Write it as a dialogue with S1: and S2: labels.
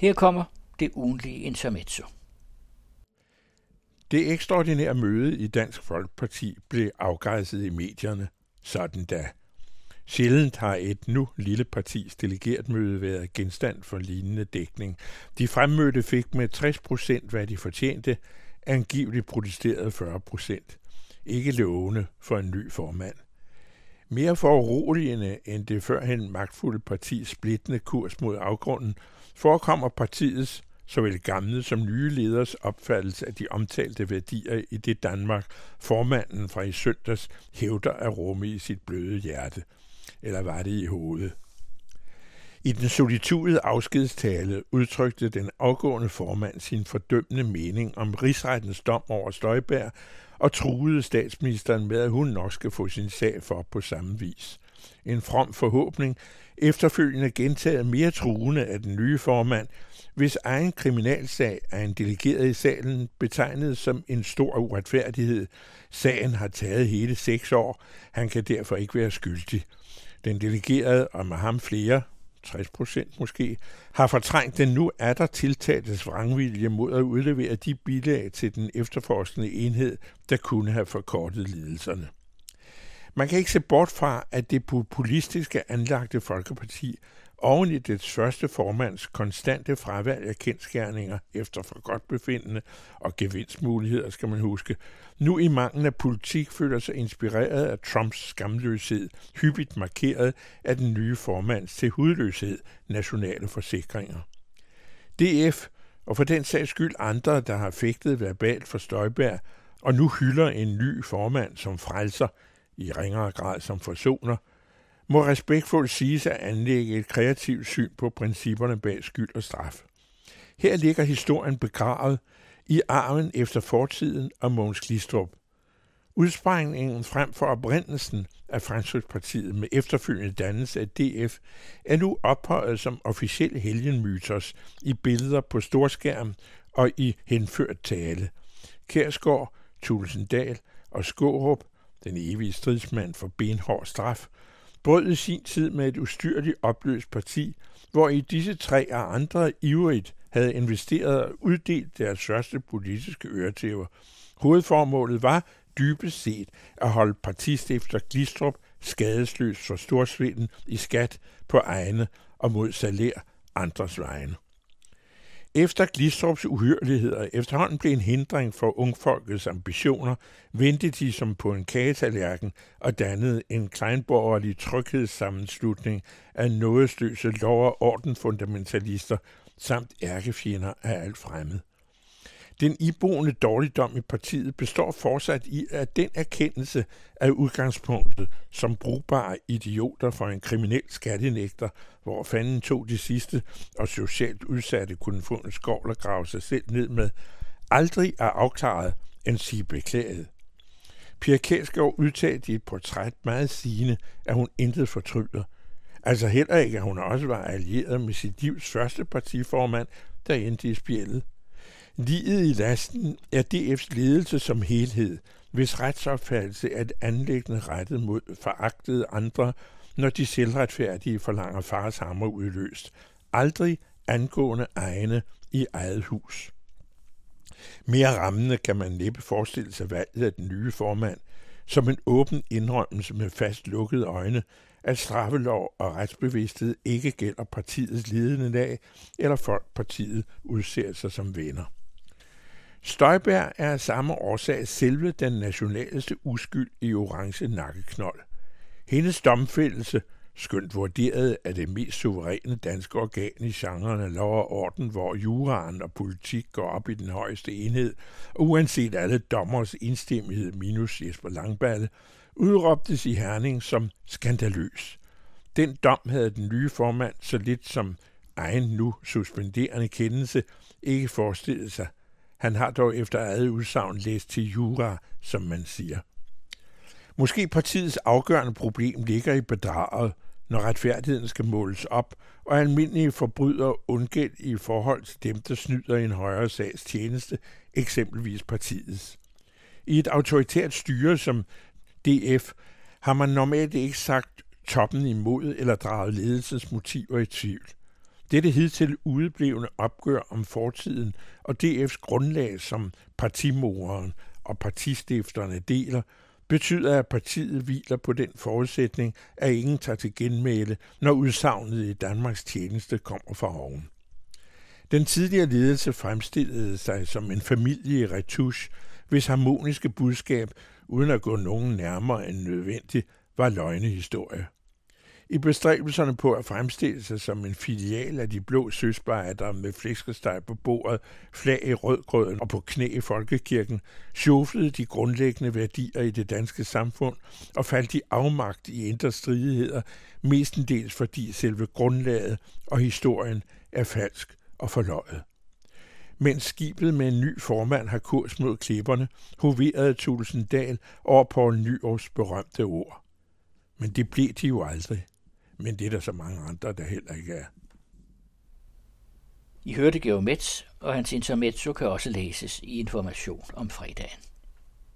S1: Her kommer det ugenlige intermezzo.
S2: Det ekstraordinære møde i Dansk Folkeparti blev afgrænset i medierne. Sådan da. Sjældent har et nu lille partis delegertmøde været genstand for lignende dækning. De fremmødte fik med 60 procent, hvad de fortjente, angiveligt protesterede 40 procent. Ikke lovende for en ny formand. Mere foruroligende end det førhen magtfulde partis splittende kurs mod afgrunden, forekommer partiets såvel gamle som nye leders opfattelse af de omtalte værdier i det Danmark, formanden fra i søndags hævder at rumme i sit bløde hjerte. Eller var det i hovedet? I den solitude afskedstale udtrykte den afgående formand sin fordømmende mening om rigsrettens dom over Støjberg og truede statsministeren med, at hun nok skal få sin sag for på samme vis. En from forhåbning, efterfølgende gentaget mere truende af den nye formand, hvis egen kriminalsag er en delegeret i salen betegnet som en stor uretfærdighed. Sagen har taget hele seks år. Han kan derfor ikke være skyldig. Den delegerede, og med ham flere, 60 procent måske, har fortrængt den nu er der tiltaltes vrangvilje mod at udlevere de bilag til den efterforskende enhed, der kunne have forkortet lidelserne. Man kan ikke se bort fra, at det populistiske anlagte Folkeparti oven i dets første formands konstante fravalg af kendskærninger efter for godt befindende og gevinstmuligheder, skal man huske, nu i mangel af politik føler sig inspireret af Trumps skamløshed, hyppigt markeret af den nye formands til hudløshed nationale forsikringer. DF, og for den sags skyld andre, der har fægtet verbalt for Støjberg, og nu hylder en ny formand som frelser, i ringere grad som forsoner, må respektfuldt siges at anlægge et kreativt syn på principperne bag skyld og straf. Her ligger historien begravet i arven efter fortiden og Mogens Glistrup. Udsprængningen frem for oprindelsen af Fremskridspartiet med efterfølgende dannelse af DF er nu ophøjet som officiel helgenmytos i billeder på storskærm og i henført tale. Kærsgaard, Tulsendal og Skårup, den evige stridsmand for benhård straf, brød i sin tid med et ustyrligt opløst parti, hvor i disse tre og andre ivrigt havde investeret og uddelt deres største politiske øretæver. Hovedformålet var dybest set at holde partistifter Glistrup skadesløs for storsvinden i skat på egne og mod salær andres vegne. Efter Glistrups uhyreligheder efterhånden blev en hindring for ungfolkets ambitioner, vendte de som på en kagetallerken og dannede en kleinborgerlig tryghedssammenslutning af nådesløse lov- og ordenfundamentalister samt ærkefjender af alt fremmed. Den iboende dårligdom i partiet består fortsat i, at den erkendelse af udgangspunktet som brugbare idioter for en kriminel skattenægter, hvor fanden tog de sidste og socialt udsatte kunne få en skovl og grave sig selv ned med, aldrig er afklaret end sige beklaget. Pia Kærsgaard udtalte i et portræt meget sigende, at hun intet fortryder. Altså heller ikke, at hun også var allieret med sit livs første partiformand, der endte i spjældet. Liget i lasten er DF's ledelse som helhed, hvis retsopfattelse er et anlæggende rettet mod foragtede andre, når de selvretfærdige forlanger fars hammer udløst. Aldrig angående egne i eget hus. Mere rammende kan man næppe forestille sig valget af den nye formand, som en åben indrømmelse med fast lukkede øjne, at straffelov og retsbevidsthed ikke gælder partiets ledende lag, eller folk partiet udser sig som venner. Støjberg er af samme årsag selve den nationaleste uskyld i orange nakkeknold. Hendes domfældelse, skønt vurderet af det mest suveræne danske organ i genrerne lov og orden, hvor juraen og politik går op i den højeste enhed, og uanset alle dommers indstemmighed minus Jesper Langballe, udråbtes i Herning som skandaløs. Den dom havde den nye formand så lidt som egen nu suspenderende kendelse ikke forestillet sig – han har dog efter eget udsagn læst til jura, som man siger. Måske partiets afgørende problem ligger i bedraget, når retfærdigheden skal måles op, og almindelige forbrydere undgæld i forhold til dem, der snyder i en højere sags tjeneste, eksempelvis partiets. I et autoritært styre som DF har man normalt ikke sagt toppen imod eller draget ledelsens motiver i tvivl. Dette hidtil udeblevende opgør om fortiden og DF's grundlag som partimoren og partistifterne deler, betyder, at partiet hviler på den forudsætning, at ingen tager til genmæle, når udsagnet i Danmarks tjeneste kommer fra oven. Den tidligere ledelse fremstillede sig som en familie i retouche, hvis harmoniske budskab, uden at gå nogen nærmere end nødvendigt, var løgnehistorie. I bestræbelserne på at fremstille sig som en filial af de blå søspejder med flæskesteg på bordet, flag i rødgrøden og på knæ i folkekirken, sjoflede de grundlæggende værdier i det danske samfund og faldt i afmagt i indre stridigheder, mestendels fordi selve grundlaget og historien er falsk og forløjet. Mens skibet med en ny formand har kurs mod klipperne, hoverede Tulsendal over på Nyårs berømte ord. Men det blev de jo aldrig. Men det er der så mange andre, der heller ikke er.
S1: I hørte Geomets, og hans intermezzo kan også læses i Information om fredagen.